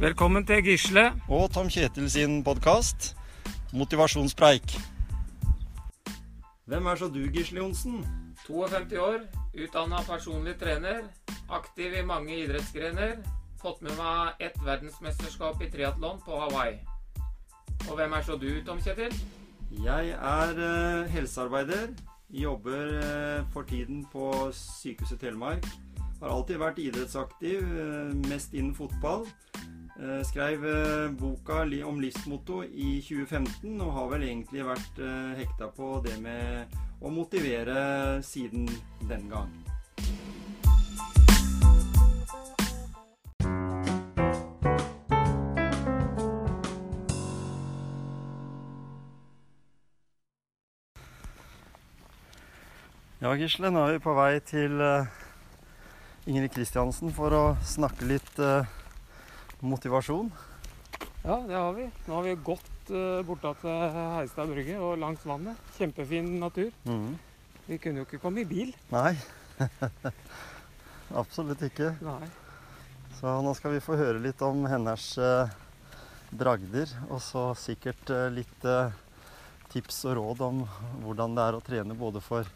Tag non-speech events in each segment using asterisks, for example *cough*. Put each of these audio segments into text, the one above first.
Velkommen til Gisle. og Tom Kjetil sin podkast Motivasjonspreik. Hvem er så du, Gisle Johnsen? 52 år, utdanna personlig trener. Aktiv i mange idrettsgrener. Fått med meg ett verdensmesterskap i triatlon på Hawaii. Og hvem er så du, Tom Kjetil? Jeg er eh, helsearbeider. Jobber eh, for tiden på Sykehuset Telemark. Har alltid vært idrettsaktiv, eh, mest innen fotball. Eh, skrev eh, boka om livsmotto i 2015, og har vel egentlig vært eh, hekta på det med å motivere siden den gang. Ja, Gisle, nå er vi på vei til Ingrid Kristiansen for å snakke litt motivasjon. Ja, det har vi. Nå har vi gått uh, borta til Heistad brygge og langs vannet. Kjempefin natur. Vi kunne jo ikke komme i bil. Nei, *laughs* absolutt ikke. Nei. Så nå skal vi få høre litt om hennes eh, bragder, og så sikkert eh, litt eh, tips og råd om hvordan det er å trene både for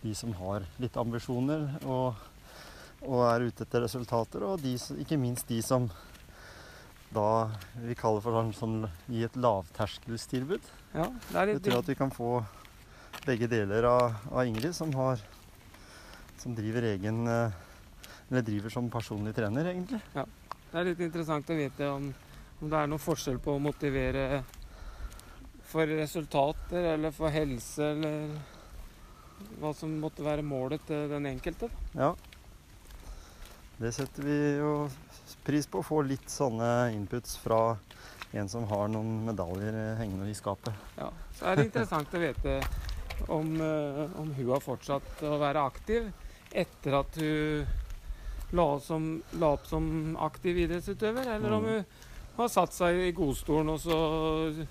de som har litt ambisjoner og, og er ute etter resultater, og de, ikke minst de som da vi kaller for sånn, sånn gi et lavterskelstilbud. Ja, det er Jeg tror at vi kan få begge deler av, av Ingrid, som, har, som driver egen eh, Eller driver som personlig trener, egentlig. Det er litt interessant å vite om, om det er noen forskjell på å motivere for resultater eller for helse, eller hva som måtte være målet til den enkelte. Ja. Det setter vi jo pris på, å få litt sånne inputs fra en som har noen medaljer hengende i skapet. Ja. Så er det interessant å vite om, eh, om hun har fortsatt å være aktiv etter at hun la, som, la opp som aktiv idrettsutøver, eller om Mm. hun har satt seg i godstolen og så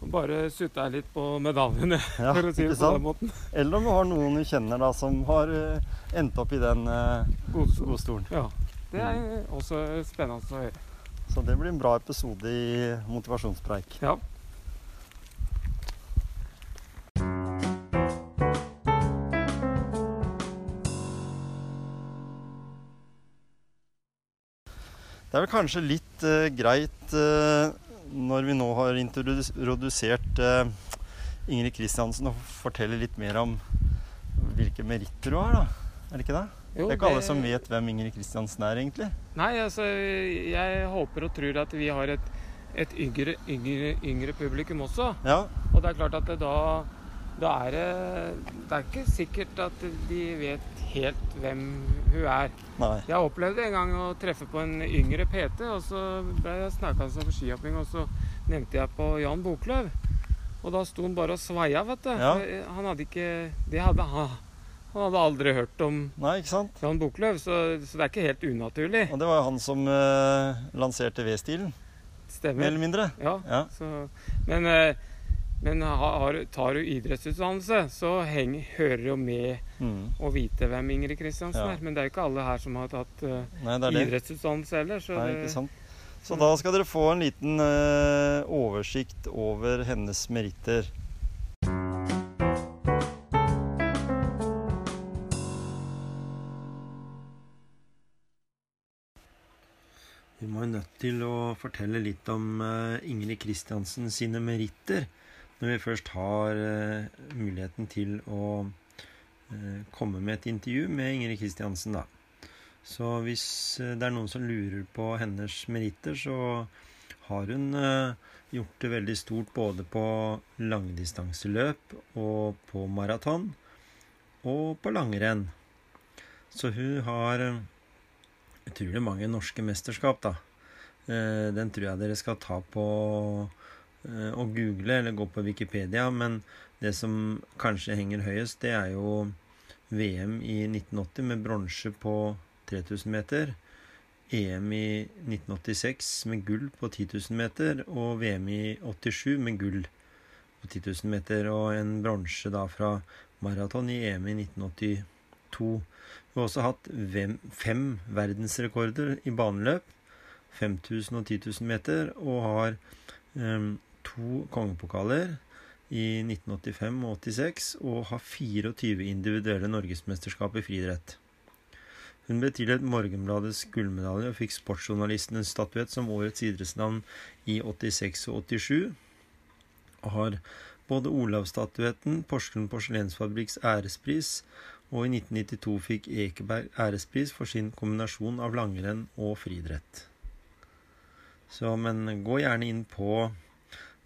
bare sutta litt på medaljene, *laughs* Ja, for å si det på den måten. Eller om du har noen du kjenner da, som har eh, endt opp i den eh, godstolen. godstolen. Ja. Det er også spennende å høre. Så det blir en bra episode i motivasjonspreik. Ja. Det er vel kanskje litt eh, greit eh, når vi nå har introdus- introdusert eh, Ingrid Kristiansen, og fortelle litt mer om hvilke meritter hun har, da. Er det ikke det? Jo, det er ikke alle som vet hvem Ingrid Kristiansen er, egentlig. Nei, altså jeg håper og tror at vi har et, et yngre, yngre, yngre publikum også. Ja, Og det er klart at det da, da er det Det er ikke sikkert at de vet helt hvem hun er. nei. Jeg opplevde en gang å treffe på en yngre PT, og så ble jeg snakka for skihopping, og så nevnte jeg på Jan Boklöv. Og da sto han bare og sveia, vet du. Ja. Han hadde ikke Det hadde han. Han hadde aldri hørt om Nei? Jan Boklöv, så, så det er ikke helt unaturlig. Og det var jo han som eh, lanserte V-stilen, mer Stemmer. eller mindre. Ja. Ja. Så, men eh, men har, tar du idrettsutdannelse, så heng, hører jo med Mm. å vite hvem Ingrid Kristiansen Ja. er. Men det er jo ikke alle her som har tatt uh, Nei, det er idrettsutdannelse heller. Så Nei, ikke sant? Så da skal dere få en liten uh, oversikt over hennes meritter. Vi må jo nødt til å fortelle litt om eh, Ingrid Kristiansen sine meritter når vi først har eh, muligheten til å eh, komme med et intervju med Ingrid Kristiansen, da. Så hvis eh, det er noen som lurer på hennes meritter, så har hun gjort det veldig stort både på langdistanseløp og på maraton og på langrenn. Så hun har utrolig mange norske mesterskap, da. Den tror jeg dere skal ta på å google eller gå på Wikipedia, men det som kanskje henger høyest, det er jo VM i 1980 med bronse på 3000 meter. EM i 1986 med gull på 10 000 meter, og VM i 87 med gull på 10 000 meter, og en bronse da fra maraton i EM i 1982. Vi har også hatt fem verdensrekorder i baneløp. 5000 og 10 000 meter, og har um, to kongepokaler i 1985 og 86, og har 24 individuelle norgesmesterskap i friidrett. Hun ble tildelt Morgenbladets gullmedalje og fikk Sportsjournalistenes statuett som årets idrettsnavn i 86 og 87. Og har både Olavsstatuetten, Porsgrunn porselensfabrikks ærespris og i 1992 fikk Ekeberg ærespris for sin kombinasjon av langrenn og friidrett. Så, men gå gjerne inn på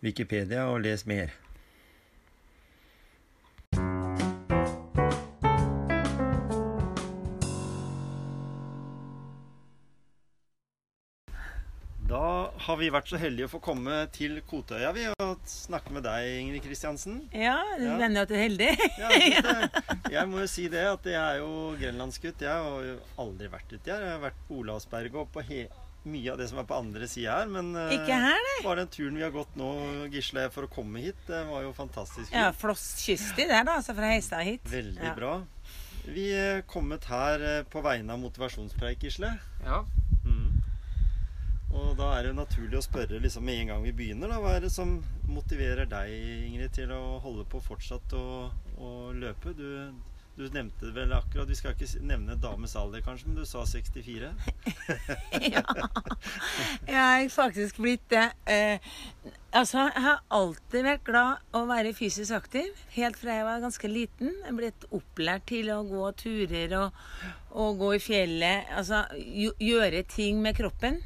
Wikipedia og les mer. Da har vi vært så heldige å få komme til Kotøya vi, og snakke med deg, Ingrid Kristiansen. Ja, du Ja. mener at du er heldig? Ja, jeg, *laughs* jeg må jo si det, at jeg er jo grenlandsgutt. Jeg har jo aldri vært ute her. Jeg har vært på Olavsberget og på he mye av det som er på andre sida her. Men eh, Ikke her, nei. bare den turen vi har gått nå, Gisle, for å komme hit, det var jo fantastisk. Ja. Floss kysti der, da. Altså fra Heistad hit. Veldig Ja. bra. Vi er kommet her eh, på vegne av motivasjonspreik, Gisle. Ja. Mm. Og da er det jo naturlig å spørre liksom med en gang vi begynner, da, hva er det som motiverer deg, Ingrid, til å holde på fortsatt å, å løpe? Du, du nevnte det vel akkurat, vi skal ikke nevne dames alder kanskje, men du sa 64? *laughs* ja. Jeg er faktisk blitt det. Eh, altså, jeg har alltid vært glad å være fysisk aktiv. Helt fra jeg var ganske liten. Jeg blitt opplært til å gå turer og, og gå i fjellet. Altså gjøre ting med kroppen.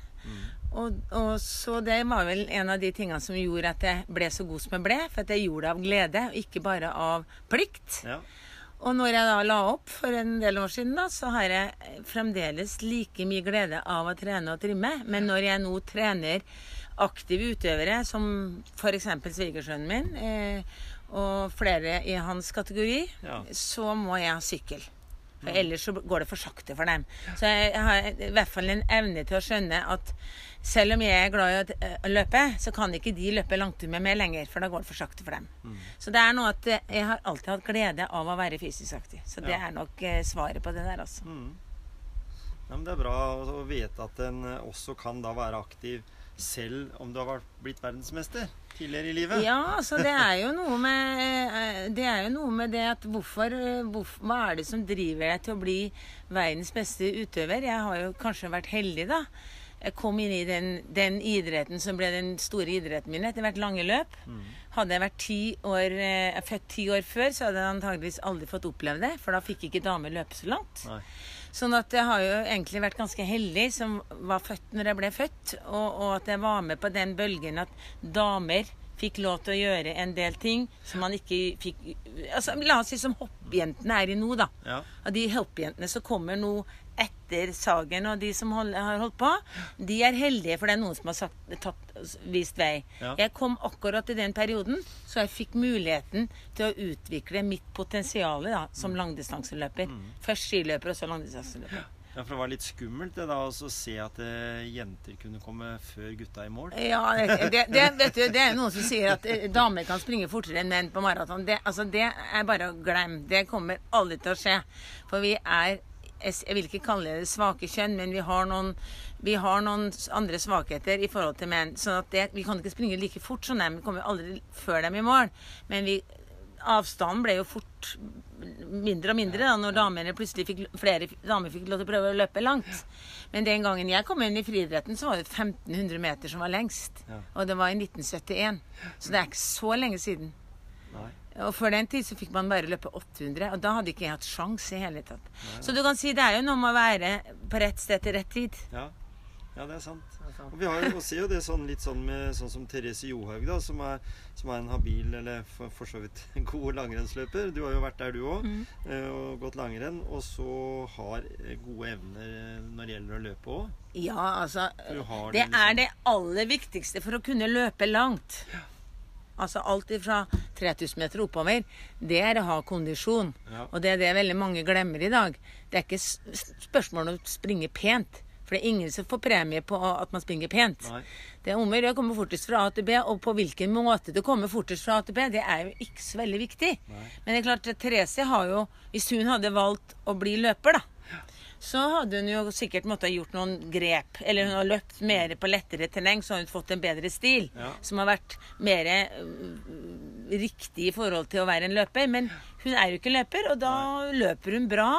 Og, og så Det var vel en av de tingene som gjorde at jeg ble så god som jeg ble. For at jeg gjorde det av glede, og ikke bare av plikt. Ja. Og når jeg da la opp for en del år siden, da, så har jeg fremdeles like mye glede av å trene og trimme. Men når jeg nå trener aktive utøvere, som f.eks. svigersønnen min, eh, og flere i hans kategori, Ja. så må jeg ha sykkel. For ellers så går det for sakte for dem. Så jeg har i hvert fall en evne til å skjønne at selv om jeg er glad i å eh, løpe, så kan ikke de løpe langtur med meg lenger, for da går det for sakte for dem. Så det er noe at eh, jeg har alltid hatt glede av å være fysisk aktiv. Så det Ja. er nok eh, svaret på det der, altså. Mm. Ja, men det er bra å vite at en også kan da være aktiv selv om du har blitt verdensmester tidligere i livet. Ja, altså det er jo noe med eh, Det er jo noe med det at hvorfor, hvorfor, Hva er det som driver deg til å bli verdens beste utøver? Jeg har jo kanskje vært heldig, da. Jeg kom inn i den, den idretten som ble den store idretten min etter hvert lange løp. Hadde jeg vært ti år, eh, født ti år før, så hadde jeg antageligvis aldri fått oppleve det. For da fikk ikke damer løpe så langt. Nei. Sånn at jeg har jo egentlig vært ganske heldig som var født når jeg ble født, og, og at jeg var med på den bølgen at damer fikk lov til å gjøre en del ting som man ikke fikk altså, La oss si som hoppjentene er i nå, da. Ja. Av de hoppjentene som kommer nå etter Sagen og de som hold, har holdt på, de er heldige, for det er noen som har sagt, tatt, vist vei. Ja. Jeg kom akkurat i den perioden, så jeg fikk muligheten til å utvikle mitt potensial som langdistanseløper. Først skiløper, og så langdistanseløper. Ja, for det var litt skummelt det da å se at eh, jenter kunne komme før gutta i mål. Ja, det, det, det, vet du, det er noen som sier at eh, damer kan springe fortere enn menn på maraton. Det, altså, det er bare å glemme. Det kommer aldri til å skje. For vi er jeg vil ikke kalle det svake kjønn, men vi har noen, vi har noen andre svakheter i forhold til menn. Så at det, vi kan ikke springe like fort som dem. Vi kommer aldri før dem i mål. Men vi, avstanden ble jo fort mindre og mindre da når damene plutselig fikk, flere damer fikk lov til å prøve å løpe langt. Men den gangen jeg kom inn i friidretten, så var det 1500 meter som var lengst. Og det var i 1971. Så det er ikke så lenge siden. Nei. Og før den tid så fikk man bare løpe 800, og da hadde ikke jeg hatt sjans i hele tatt. Så du kan si det er jo noe med å være på rett sted til rett tid. Ja. ja, det er sant. Og vi har jo, og ser jo det sånn, litt sånn med sånn som Therese Johaug, da, som er, som er en habil, eller for, for så vidt *laughs* god langrennsløper. Du har jo vært der, du òg, Mm. og gått langrenn. Og så har eh, gode evner eh, når det gjelder å løpe òg. Ja, altså Det, Det er liksom- er det aller viktigste for å kunne løpe langt. Altså alt fra 3000 meter oppover, det er å ha kondisjon. Ja. Og det er det veldig mange glemmer i dag. Det er ikke spørsmål om å springe pent. For det er ingen som får premie på at man springer pent. Nei. Det er om å gjøre å komme fortest fra A til B, og på hvilken måte du kommer fortest fra A til B, det er jo ikke så veldig viktig. Nei. Men det er klart, Therese har jo, hvis hun hadde valgt å bli løper, da, så hadde hun jo sikkert måttet gjort noen grep. Eller hun har løpt mer på lettere terreng, så har hun fått en bedre stil. Ja. Som har vært mer øh, riktig i forhold til å være en løper. Men hun er jo ikke løper, og da løper hun bra.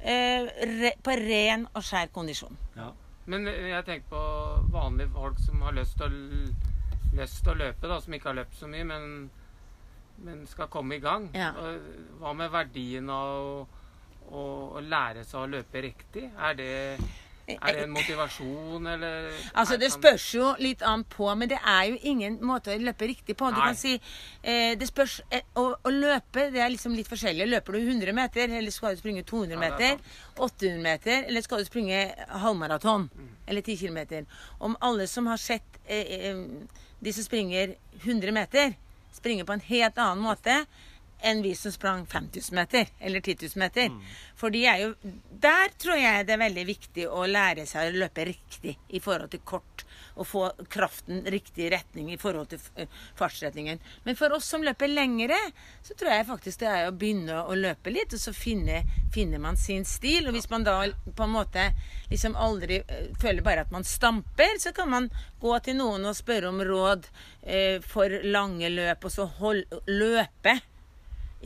eh, re, på ren og skjær kondisjon. Ja. Men jeg tenker på vanlige folk som har lyst til å, lyst til å løpe, da, som ikke har løpt så mye, men, men skal komme i gang. Ja. Hva med verdien av å, å, lære seg å løpe riktig? Er det, er det en motivasjon, eller Altså, Det spørs jo litt an på, men det er jo ingen måte å løpe riktig på. Du Nei. kan si eh, Det spørs eh, å, å løpe det er liksom litt forskjellig. Løper du 100 meter, eller skal du springe 200 Ja, er meter? 800 meter, eller skal du springe halvmaraton? Mm. Eller 10 km? Om alle som har sett eh, eh, de som springer 100 meter, springer på en helt annen måte enn vi som sprang 5000 meter eller 10 000 meter. For de er jo Der tror jeg det er veldig viktig å lære seg å løpe riktig i forhold til kort. Og få kraften riktig retning i forhold til eh, fartsretningen. Men for oss som løper lengre, så tror jeg faktisk det er å begynne å løpe litt, og så finne, finner man sin stil. Og hvis man da på en måte liksom aldri eh, føler bare at man stamper, så kan man gå til noen og spørre om råd eh, for lange løp, og så hold, løpe.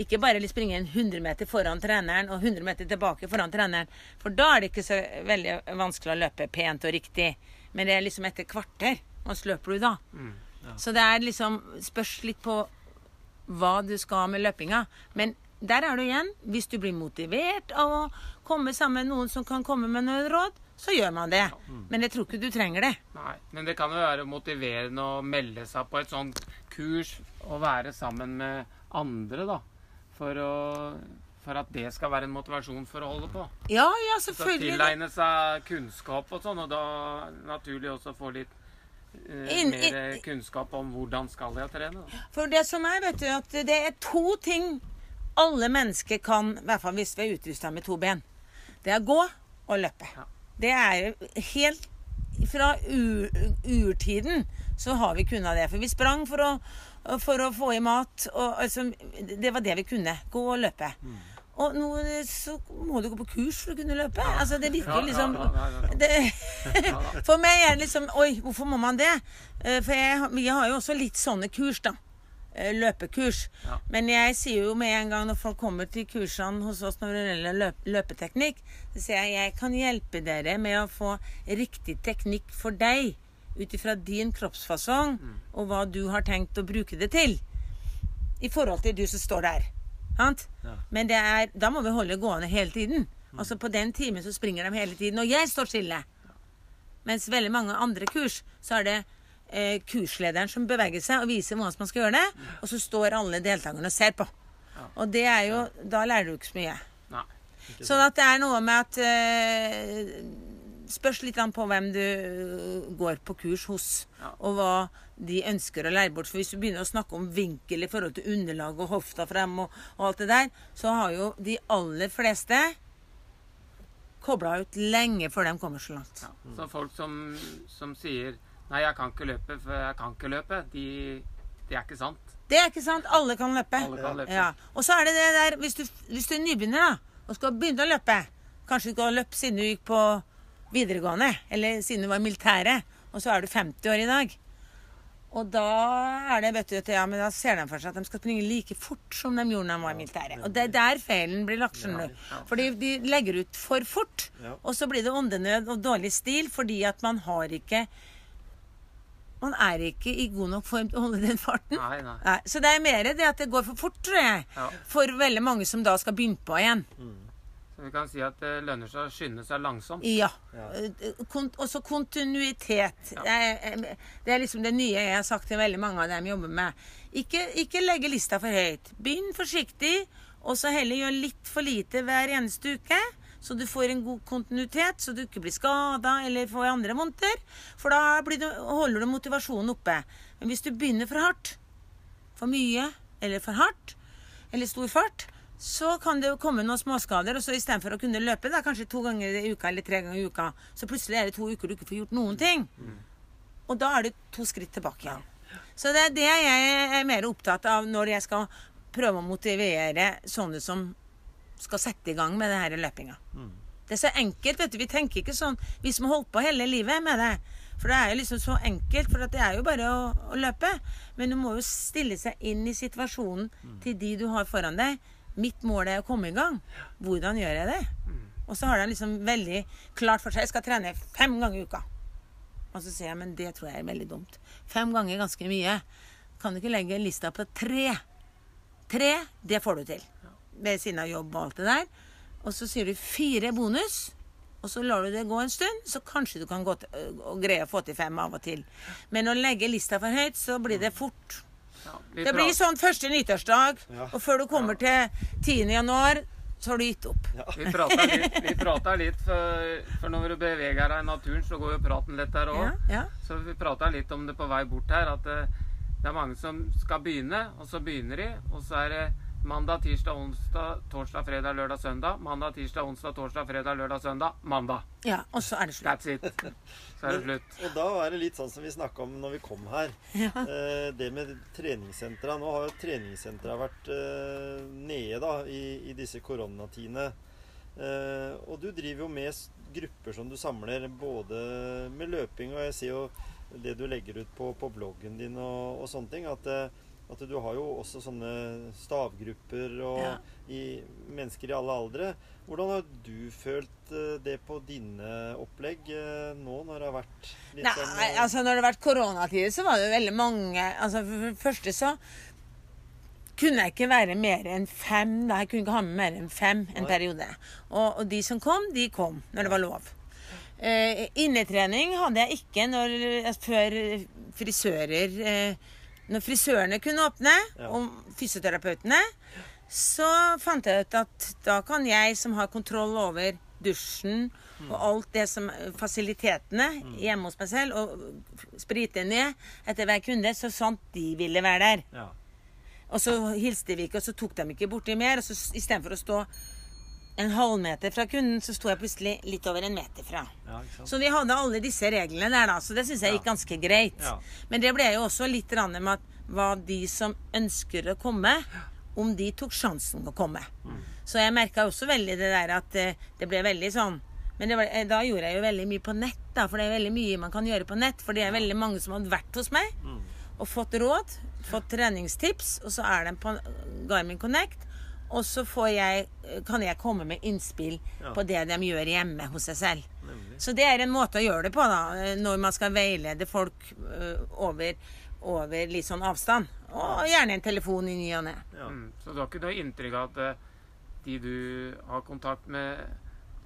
Ikke bare springe en 100 meter foran treneren og 100 meter tilbake foran treneren. For da er det ikke så veldig vanskelig å løpe pent og riktig. Men det er liksom etter kvarter. Hvordan løper du da? Så det er liksom spørs litt på hva du skal med løpinga. Men der er du igjen. Hvis du blir motivert av å komme sammen med noen som kan komme med noen råd, så gjør man det. Men jeg tror ikke du trenger det. Nei, men det kan jo være motiverende å melde seg på et sånt kurs og være sammen med andre, da. For, å, for at det skal være en motivasjon for å holde på. Ja, ja, selvfølgelig. Så tilegne seg kunnskap og sånn, og da naturlig også få litt eh, mer kunnskap om hvordan skal jeg trene. Da. For det som er, vet du, at det er to ting alle mennesker kan, i hvert fall hvis vi er utrusta med to ben. Det er gå og løpe. Ja. Det er helt Fra ur, urtiden så har vi kunnet det. For vi sprang for å, for å få i mat. Og, altså, det var det vi kunne. Gå og løpe. Og nå så må du gå på kurs for å kunne løpe. Altså, det virker liksom det, *laughs* For meg er det liksom Oi, hvorfor må man det? Eh, For jeg, vi har jo også litt sånne kurs, da. Eh, Løpekurs. Ja. Men jeg sier jo med en gang når folk kommer til kursene hos oss når det gjelder løp, løpeteknikk, så sier jeg jeg kan hjelpe dere med å få riktig teknikk for deg ut ifra din kroppsfasong og hva du har tenkt å bruke det til. I forhold til du som står der. Sant? Ja. Men det er, da må vi holde gående hele tiden. Altså På den timen så springer de hele tiden, og jeg står stille. Mens veldig mange andre kurs, så er det eh, kurslederen som beveger seg og viser hvordan man skal gjøre det, og så står alle deltakerne og ser på. Og det er jo Da lærer du ikke så mye. Nei. Sånn at det er noe med at eh, Spørs litt på hvem du eh, går på kurs hos, og hva de ønsker å lære bort. For hvis du begynner å snakke om vinkel i forhold til underlag og hofta frem og, og alt det der, så har jo de aller fleste kobla ut lenge før de kommer så langt. Ja. Så folk som, som sier 'nei, jeg kan ikke løpe, for jeg kan ikke løpe', de, det er ikke sant. Det er ikke sant. Alle kan løpe. Alle kan løpe. Ja. Og så er det det der Hvis du, hvis du er nybegynner da, og skal begynne å løpe Kanskje du ikke har løpt siden du gikk på videregående, eller siden du var i militæret, og så er du 50 år i dag. Og da er det, vet du, at ja, men da ser de for seg at de skal springe like fort som de gjorde da de var i militæret. Og det er der feilen blir lagt, skjønner du. Fordi de legger ut for fort, og så blir det åndenød og dårlig stil fordi at man har ikke Man er ikke i god nok form til å holde den farten. Nei, nei. Nei, så det er mer det at det går for fort, tror jeg. Ja. For veldig mange som da skal begynne på igjen. Så vi kan si at det lønner seg å skynde seg langsomt. Ja. Ja. Kont også kontinuitet. Det, er, det er liksom det nye jeg har sagt til veldig mange av dem jeg jobber med. Ikke, ikke legge lista for høyt. Begynn forsiktig, og så heller gjør litt for lite hver eneste uke. Så du får en god kontinuitet, så du ikke blir skada eller får andre vondter. For da blir du, holder du motivasjonen oppe. Men hvis du begynner for hardt, for mye eller for hardt, eller stor fart, så kan det jo komme noen småskader. Og så istedenfor å kunne løpe da, kanskje to ganger i uka eller tre ganger i uka, så plutselig er det to uker du ikke får gjort noen ting. Og da er det to skritt tilbake igjen. Så det er det jeg er mer opptatt av når jeg skal prøve å motivere sånne som skal sette i gang med det her løpinga. Det er så enkelt, vet du. Vi tenker ikke sånn, vi som har holdt på hele livet med det. For det er jo liksom så enkelt, for det er jo bare å, å løpe. Men du må jo stille seg inn i situasjonen til de du har foran deg. Mitt mål er å komme i gang. Hvordan gjør jeg det? Og så har de liksom veldig klart for seg jeg skal trene fem ganger i uka. Og så sier jeg men det tror jeg er veldig dumt. Fem ganger er ganske mye. Kan du ikke legge lista på tre? Tre, det får du til. Ved siden av jobb og alt det der. Og så sier du fire bonus. Og så lar du det gå en stund, så kanskje du kan gå til, og greie å få til fem av og til. Men å legge lista for høyt, så blir det fort. Ja, Det blir sånn første nyttårsdag, Ja. og før du kommer til 10. januar, så har du gitt opp. Vi prata litt, vi litt for, for når du beveger deg i naturen, så går jo praten litt der òg. Ja, ja. Så vi prata litt om det på vei bort her, at det, det er mange som skal begynne, og så begynner de, og så er det mandag, tirsdag, onsdag, torsdag, fredag, lørdag, søndag. Mandag, tirsdag, onsdag, torsdag, fredag, lørdag, søndag. Mandag. ja, og så er det slutt. That's it. Så er det slutt. Og da er det litt sånn som vi snakka om når vi kom her. Eh, det med treningssentra. Nå har jo treningssentra vært eh, nede da, i, i disse koronatidene. Eh, og du driver jo med grupper som du samler både med løping, og jeg ser jo det du legger ut på, på bloggen din og, og sånne ting. At, eh, at du har jo også sånne stavgrupper og Ja. i, mennesker i alle aldre. Hvordan har du følt eh, det på dine opplegg eh, nå når det har vært litt Nei, sånn eh, altså når det har vært koronatider, så var det jo veldig mange altså For det første så kunne jeg ikke være mer enn fem. Da. Jeg kunne ikke ha med mer enn fem en Nei. periode. Og, og de som kom, de kom når det var lov. Eh, innetrening hadde jeg ikke når, før frisører eh, Når frisørene kunne åpne, Ja. og fysioterapeutene, så fant jeg ut at da kan jeg som har kontroll over dusjen og alt det som fasilitetene hjemme hos meg selv, og sprite ned etter hver kunde, så sant de ville være der. ja. Og så hilste vi ikke, og så tok de ikke borti mer. Og så istedenfor å stå en halvmeter fra kunden, så sto jeg plutselig litt over en meter fra. ja. Så vi hadde alle disse reglene der, da. Så det syns jeg gikk ganske greit. Ja. Men det ble jo også litt rande med at hva de som ønsker å komme, om de tok sjansen å komme. Mm. Så jeg merka også veldig det der at eh, det ble veldig sånn men var, eh, da gjorde jeg jo veldig mye på nett, da, for det er veldig mye man kan gjøre på nett. For det er veldig mange som har vært hos meg Mm. og fått råd, fått treningstips, og så er de på Garmin Connect. Og så får jeg, kan jeg komme med innspill Ja. på det de gjør hjemme hos seg selv. Nemlig. Så det er en måte å gjøre det på, da, når man skal veilede folk øh, over, over litt sånn avstand. Og gjerne en telefon i ny og ne. Ja. Mm. Så du har ikke noe inntrykk av at eh, de du har kontakt med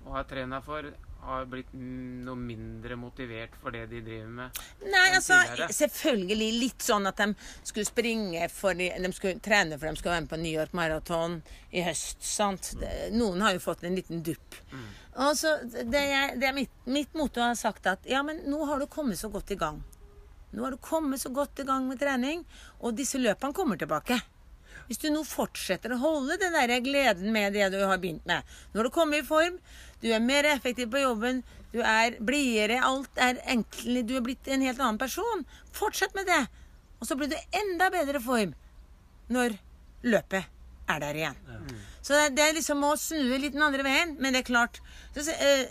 og har trener for, har blitt mm, noe mindre motivert for det de driver med? Nei, altså selvfølgelig litt sånn at de skulle springe for de, de skulle trene for de skulle være med på New York Marathon i høst. sant? Det, noen har jo fått en liten dupp. Og så det, er, det er mitt, mitt motto har sagt at ja, men nå har du kommet så godt i gang. Nå har du kommet så godt i gang med trening, og disse løpene kommer tilbake. Hvis du nå fortsetter å holde den der gleden med det du har begynt med Nå har du kommet i form, du er mer effektiv på jobben, du er blidere, alt er enklere, du er blitt en helt annen person. Fortsett med det. Og så blir du enda bedre form når løpet er der igjen. Så det, det er liksom å snu litt den andre veien. Men det er klart så, eh,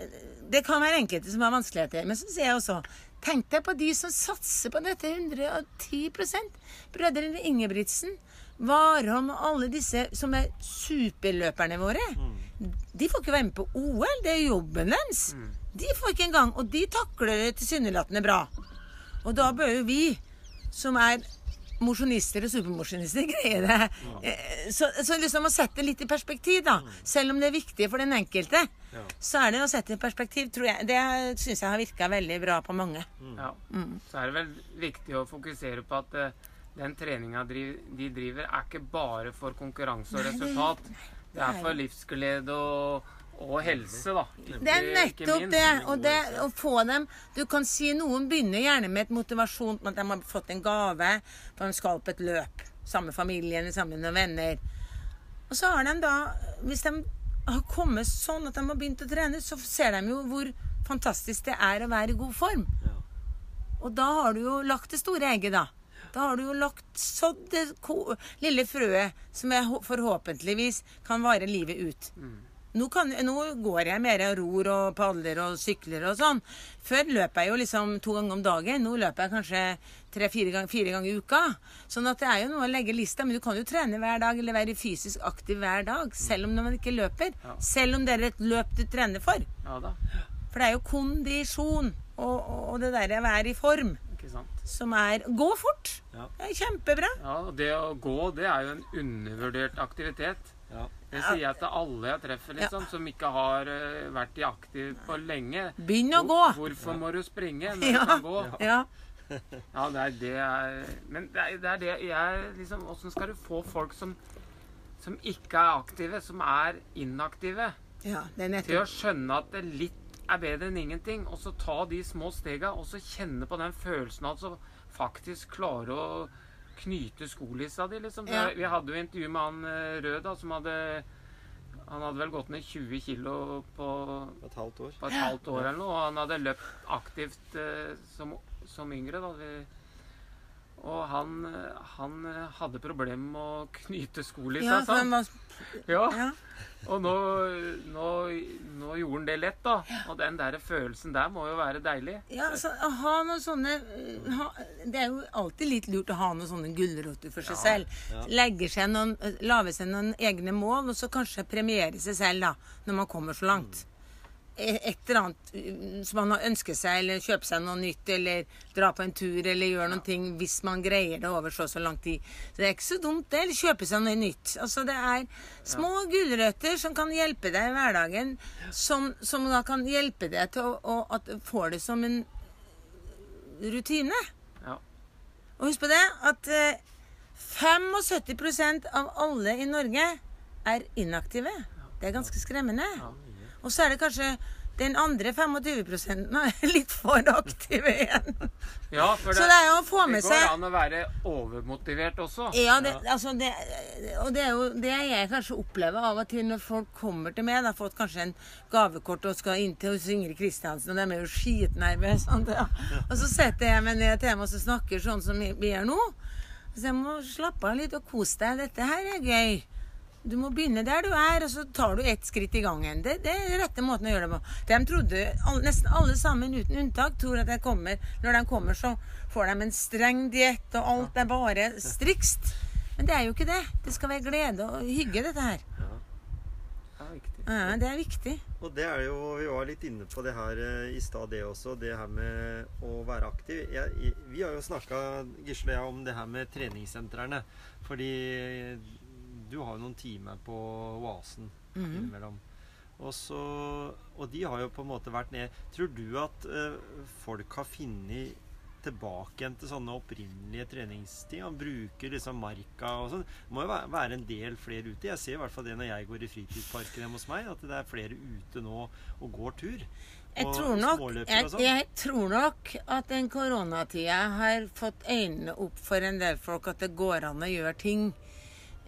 Det kan være enkelte som har vanskeligheter. Men så sier jeg også Tenk deg på de som satser på dette 110% Brødrene Ingebrigtsen, Warholm og alle disse som er superløperne våre. De får ikke være med på OL. Det er jobben deres. De får ikke engang. Og de takler det tilsynelatende bra. Og da bør jo vi, som er mosjonister og supermosjonister, *laughs* greie det. Ja. Så, så liksom å sette det litt i perspektiv, da. Selv om det er viktig for den enkelte, Ja. så er det å sette det i perspektiv, tror jeg. Det syns jeg har virka veldig bra på mange. Ja. Så er det vel viktig å fokusere på at eh, den treninga de driver, er ikke bare for konkurranse og Nei, nei. resultat. Det er for livsglede og, og helse, da. Det er nettopp det. Og det å få dem Du kan si noen begynner gjerne med et motivasjon at de har fått en gave, for de skal på et løp. samme familie, familien, sammen med venner. Og så har de da Hvis de har kommet sånn at de har begynt å trene, så ser de jo hvor fantastisk det er å være i god form. Og da har du jo lagt det store egget, da. Da har du jo lagt sådd det lille frøet som jeg forhåpentligvis kan vare livet ut. Nå, kan, nå går jeg mer og ror og padler og sykler og sånn. Før løp jeg jo liksom to ganger om dagen. Nå løper jeg kanskje tre-fire ganger, fire ganger i uka. Sånn at det er jo noe å legge lista, men du kan jo trene hver dag eller være fysisk aktiv hver dag. Selv om man ikke løper. Ja. Selv om det er et løp du trener for. Ja. For det er jo kondisjon og, og, det derre å være i form sant. som er Gå fort! Ja. Det er kjempebra. Ja, det å gå, det er jo en undervurdert aktivitet. Ja. Det sier jeg til alle jeg treffer, liksom, som ikke har eh, vært i aktiv på lenge. Begynn å gå! Hvor- Hvorfor må du springe når *laughs* Ja. du kan gå? Ja. Ja, det er det jeg Men det er det, er det jeg liksom Åssen skal du få folk som, som ikke er aktive, som er inaktive, ja det er til å skjønne at det er litt er bedre enn ingenting? Og så ta de små stega, og så kjenne på den følelsen av å faktisk klare å knyte skolissa di, liksom. Ja. Vi hadde jo intervju med han eh, Rød, da, som hadde Han hadde vel gått ned 20 kilo på Et halvt år. på et halvt år eller noe. Og han hadde løpt aktivt eh, som, som yngre. da. Vi, og han, eh, han eh, hadde problemer med å knyte skolissa, Ja, sa han. var, Ja. ja. Og nå, nå, nå gjorde han det lett, da. Og den der følelsen der må jo være deilig. Ja, altså, ha noen sånne uh, ha, Det er jo alltid litt lurt å ha noen sånne gulroter for seg selv. ja. Legge seg noen, uh, Lage seg noen egne mål, og så kanskje premiere seg selv, da, når man kommer så langt. E- Et eller annet uh, som man har ønsket seg, eller kjøpe seg noe nytt, eller dra på en tur, eller gjøre noen ting hvis man greier det over så og så lang tid. Så det er ikke så dumt, det. Eller kjøpe seg noe nytt. Altså, det er små gulrøtter som kan hjelpe deg i hverdagen, som, som da kan hjelpe deg til å, å at du får det som en rutine. Ja. Og husk på det at eh, 75% av alle i Norge er inaktive. Det er ganske skremmende. Ja. Og så er det kanskje den andre 25 er *laughs* litt for aktive igjen. Ja, for Så det er jo å få det går seg an å være overmotivert også. ja, det, altså det, og det er jo det jeg kanskje opplever av og til når folk kommer til meg. De har fått kanskje en gavekort og skal inn til hos Ingrid Kristiansen, og de er jo skitnervøse. Ja. Og så setter jeg meg ned til dem og så snakker sånn som vi gjør nå. Så jeg må slappe av litt og kose deg. Dette her er gøy. Du må begynne der du er, og så tar du ett skritt i gangen. Det, det er den rette måten å gjøre det på. De trodde, all, Nesten alle sammen uten unntak tror at jeg kommer, når de kommer, så får de en streng diett, og alt er bare strikst. Men det er jo ikke det. Det skal være glede og hygge, dette her. Ja, viktig. Ja, det er viktig. Og det er jo, Vi var litt inne på det her eh, i stad, det også. Det her med å være aktiv. Jeg, vi har jo snakka Gisle og jeg, om det her med treningssentrene. Fordi du har jo noen timer på Oasen Mhm. innimellom. Og, så, og de har jo på en måte vært ned Tror du at eh, folk har funnet tilbake igjen til sånne opprinnelige treningsting? Og bruker liksom marka og sånn. Det må jo være, være en del flere ute. Jeg ser i hvert fall det når jeg går i fritidsparken hjemme hos meg, at det er flere ute nå og går tur. Jeg tror, nok, jeg, sånn. jeg tror nok at den koronatida har fått øynene opp for en del folk at det går an å gjøre ting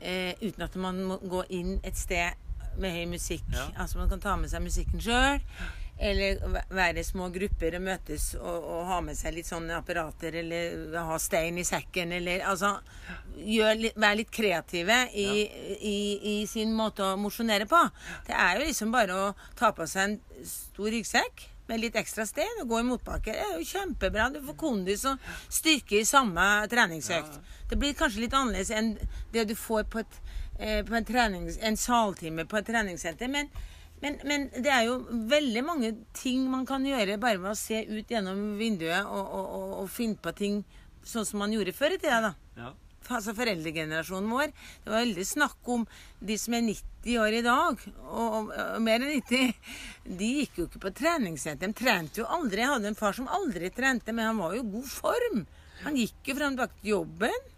eh, uten at man må gå inn et sted med høy musikk. Ja. Altså man kan ta med seg musikken sjøl. Eller være i små grupper og møtes og, og ha med seg litt sånne apparater, eller ha stein i sekken, eller altså gjør, Være litt kreative i, i, i sin måte å mosjonere på. Det er jo liksom bare å ta på seg en stor ryggsekk med litt ekstra sted og gå i motbakke. Det er jo kjempebra. Du får kondis og styrke i samme treningsøkt. Det blir kanskje litt annerledes enn det du får på, et, eh, på en, trenings, en saltime på et treningssenter. Men, men, men det er jo veldig mange ting man kan gjøre bare ved å se ut gjennom vinduet og, og, og, og finne på ting sånn som man gjorde før i tida. da Ja. Altså foreldregenerasjonen vår. Det var veldig snakk om de som er 90 år i dag, og, og, mer enn 90. De gikk jo ikke på treningssenter. De trente jo aldri. Jeg hadde en far som aldri trente, men han var jo i god form. Han gikk jo frem og til jobben.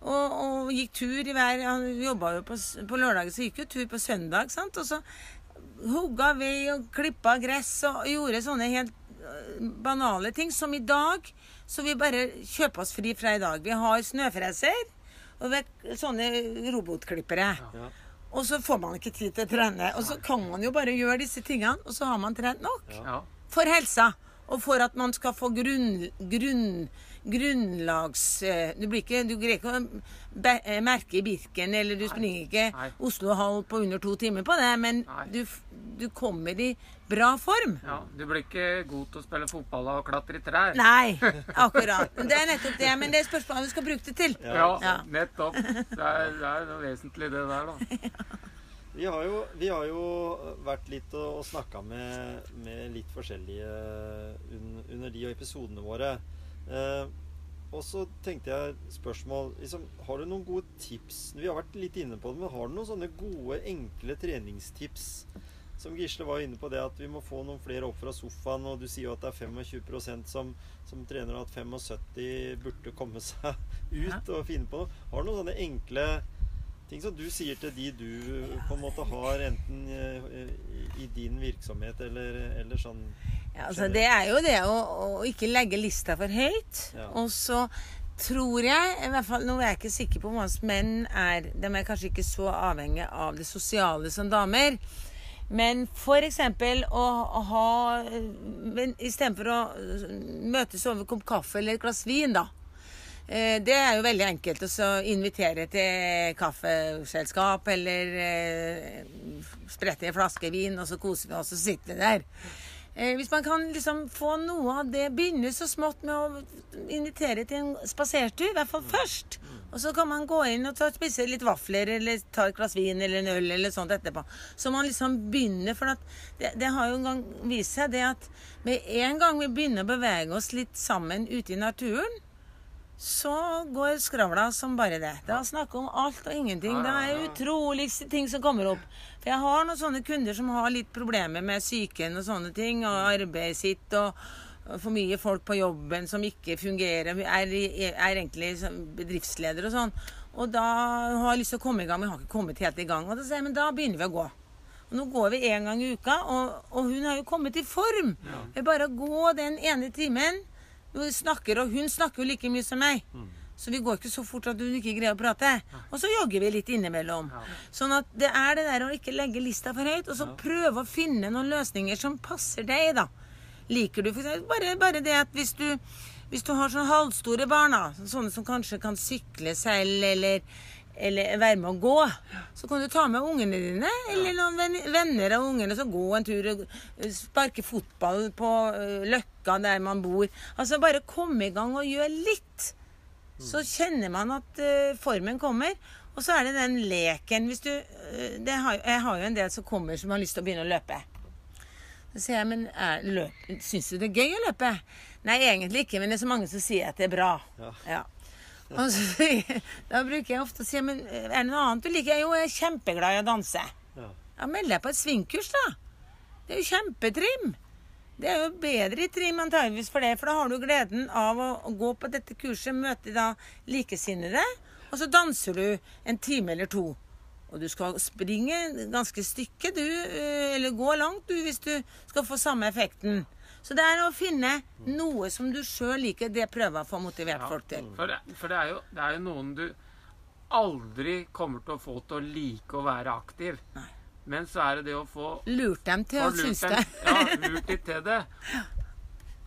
Og, og gikk tur i hver Han jobba jo på, på lørdager, så gikk jo tur på søndag. sant? Og så hugga ved og klippa gress og gjorde sånne helt banale ting som i dag. Så vi bare kjøper oss fri fra i dag. Vi har snøfreser og sånne robotklippere. Ja. Og så får man ikke tid til å trene. Og så kan man jo bare gjøre disse tingene, og så har man trent nok. Ja. For helsa. Og for at man skal få grunn, grunn, grunnlags... eh, Du, blir ikke, du greier ikke å eh, merke Birken, eller du springer ikke Nei. Oslo halv på under to timer på det, men du, du kommer i bra form. Ja, Du blir ikke god til å spille fotball og klatre i trær. Nei, *laughs* akkurat. Det er nettopp det. Men det er spørsmålet du skal bruke det til. Ja, Ja. nettopp. Det er, det er noe vesentlig, det der, da. *laughs* Vi har jo, vi har jo vært litt og, og snakka med, med litt forskjellige un, under de episodene våre. Eh, og så tenkte jeg spørsmål liksom, Har du noen gode tips? Vi har vært litt inne på det, men har du noen sånne gode, enkle treningstips? Som Gisle var inne på det at vi må få noen flere opp fra sofaen, og du sier jo at det er 25% som, som trener, og at 75 burde komme seg *laughs* ut og finne på noe. Har du noen sånne enkle ting som du sier til de du på en måte har enten eh, i, i din virksomhet eller, eller sånn Ja, altså, det er jo det å, å ikke legge lista for høyt. Ja. Og så tror jeg, i hvert fall nå er jeg ikke sikker på om oss menn er De er kanskje ikke så avhengige av det sosiale som damer. Men f.eks. å ha men Istedenfor å møtes over en kopp kaffe eller et glass vin, da. Eh, Det er jo veldig enkelt å invitere til kaffeselskap eller eh, sprette en flaske vin, og så koser vi oss og sitter der. Eh, Hvis man kan liksom få noe av det, begynne så smått med å invitere til en spasertur, i hvert fall først. Og så kan man gå inn og ta, spise litt vafler eller ta et glass vin eller en øl eller sånt etterpå. Så man liksom begynner, for det, det har jo en gang vist seg det at med en gang vi begynner å bevege oss litt sammen ute i naturen, så går skravla som bare det. Det er snakk om alt og ingenting. Det er utroligste ting som kommer opp. For jeg har noen sånne kunder som har litt problemer med psyken og sånne ting, og arbeidet sitt og for mye folk på jobben som ikke fungerer, er, er egentlig bedriftsleder og sånn. Og da har jeg lyst til å komme i gang, men jeg har ikke kommet helt i gang. Og da sier jeg, men da begynner vi å gå. Og nå går vi én gang i uka, og, og hun har jo kommet i form. Ved bare å gå den ene timen. Snakker, og hun snakker jo like mye som meg. Så vi går ikke så fort at hun ikke greier å prate. Og så jogger vi litt innimellom. Sånn at det er det der å ikke legge lista for høyt, og så prøve å finne noen løsninger som passer deg, da. Liker du eksempel, bare, bare det at hvis du, hvis du har sånne halvstore barn, da, sånne som kanskje kan sykle selv, eller, eller være med å gå, så kan du ta med ungene dine, eller noen venner av ungene, så gå en tur og eh, sparke fotball på eh, løkka der man bor. Altså bare komme i gang og gjøre litt. Så kjenner man at eh, formen kommer. Og så er det den leken. Hvis du, det har, jeg har jo en del som kommer som har lyst til å begynne å løpe. Så sier jeg, men er, syns du det er gøy å løpe? Nei, egentlig ikke, men det er så mange som sier at det er bra. Ja. Og så, sier jeg- da bruker jeg ofte å si, men er det noe annet du liker? Jo, jeg er kjempeglad i å danse. Ja. Ja, meld deg på et svingkurs, da. Det er jo kjempetrim. Det er jo bedre i trim antageligvis for det, for da har du gleden av å, å gå på dette kurset, møte da likesinnede, og så danser du en time eller to. Og du skal springe ganske stykke, du, eh, eller gå langt, du, hvis du skal få samme effekten. Så det er å finne noe som du sjøl liker, det prøver jeg å få motivert folk til. For, det, for det, er jo, det er jo noen du aldri kommer til å få til å like å være aktiv. Nei. Men så er det det å få Lurt dem til å synes det. Ja, *laughs* lurt dem til det.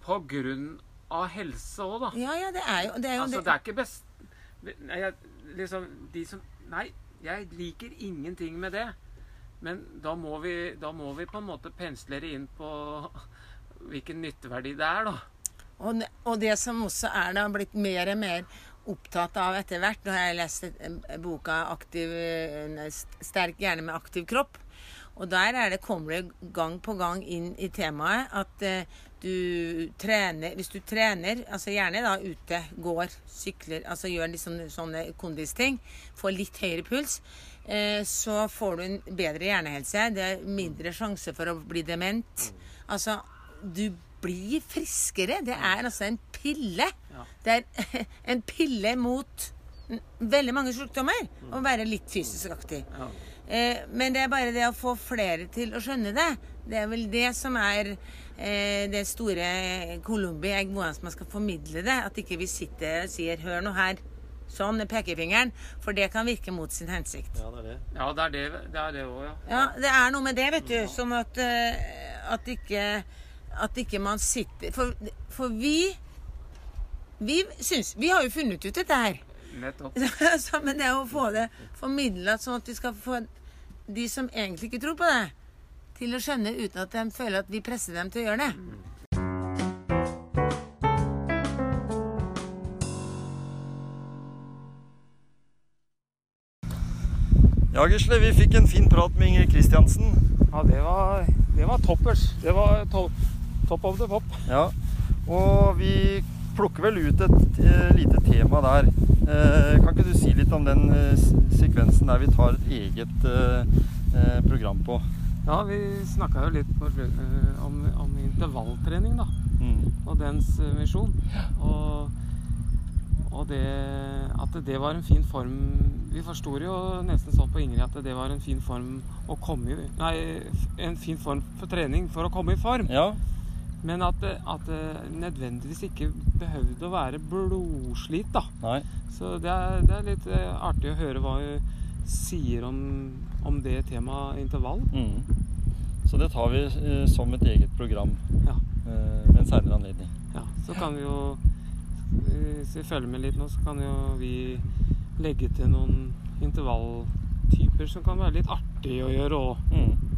På grunn av helse òg, da. Ja, ja, det er jo det. Er jo Altså, det. det er ikke best jeg, liksom, de som Nei, jeg liker ingenting med det. Men da må vi, da må vi på en måte pensle det inn på hvilken nytteverdi det er, da. Og, og det som også er da blitt mer og mer opptatt av etter hvert Nå har jeg lest boka aktiv, 'Sterk hjerne med aktiv kropp'. Og der er det, kommer det gang på gang inn i temaet at eh, du trener Hvis du trener, altså gjerne da ute, går, sykler, altså gjør litt sånne, sånne kondisting, får litt høyere puls, eh, så får du en bedre hjernehelse. Det er mindre sjanse for å bli dement. Altså, du blir friskere. Det er altså en pille. Ja. Det er *laughs* en pille mot veldig mange sykdommer å være litt fysisk aktiv. Ja. Eh, men det er bare det å få flere til å skjønne det. Det er vel det som er eh, det store Colombi. Jeg hvordan man skal formidle det. At ikke vi sitter og sier 'hør nå her', sånn med pekefingeren. For det kan virke mot sin hensikt. ja, det er det. Ja, det er det er òg, ja. Ja, det er noe med det, vet du. Sånn at, eh, at ikke at ikke man sitter For, for vi Vi syns Vi har jo funnet ut dette her. Nettopp. *laughs* Så, men det er å få det formidla sånn at vi skal få de som egentlig ikke tror på det, til å skjønne uten at de føler at vi presser dem til å gjøre det. Ja, Gisle, vi fikk en fin prat med Ingrid Kristiansen. Ja, det var, det var toppers. Det var to, top of the pop. Ja, og vi plukker vel ut et eh, lite tema der. Eh, kan ikke du si litt om den eh, sekvensen der vi tar et eget eh, eh, program på? Ja, vi snakka jo litt på, eh, om, om intervalltrening, da. Mm. Og dens misjon. Og, og det at det var en fin form Vi forsto jo nesten sånn på Ingrid at det var en fin form å komme i Nei, en fin form for trening for å komme i form. Ja, Men at det, at det nødvendigvis ikke behøvde å være blodslit, da. nei. Så det er, det er litt eh, artig å høre hva hun sier om, om det temaet intervall. Mm. Så det tar vi eh, som et eget program Ja. eh, ved en seinere anledning. Ja, så kan vi jo Hvis vi følger med litt nå, så kan jo vi legge til noen intervalltyper som kan være litt artig å gjøre òg. Mm.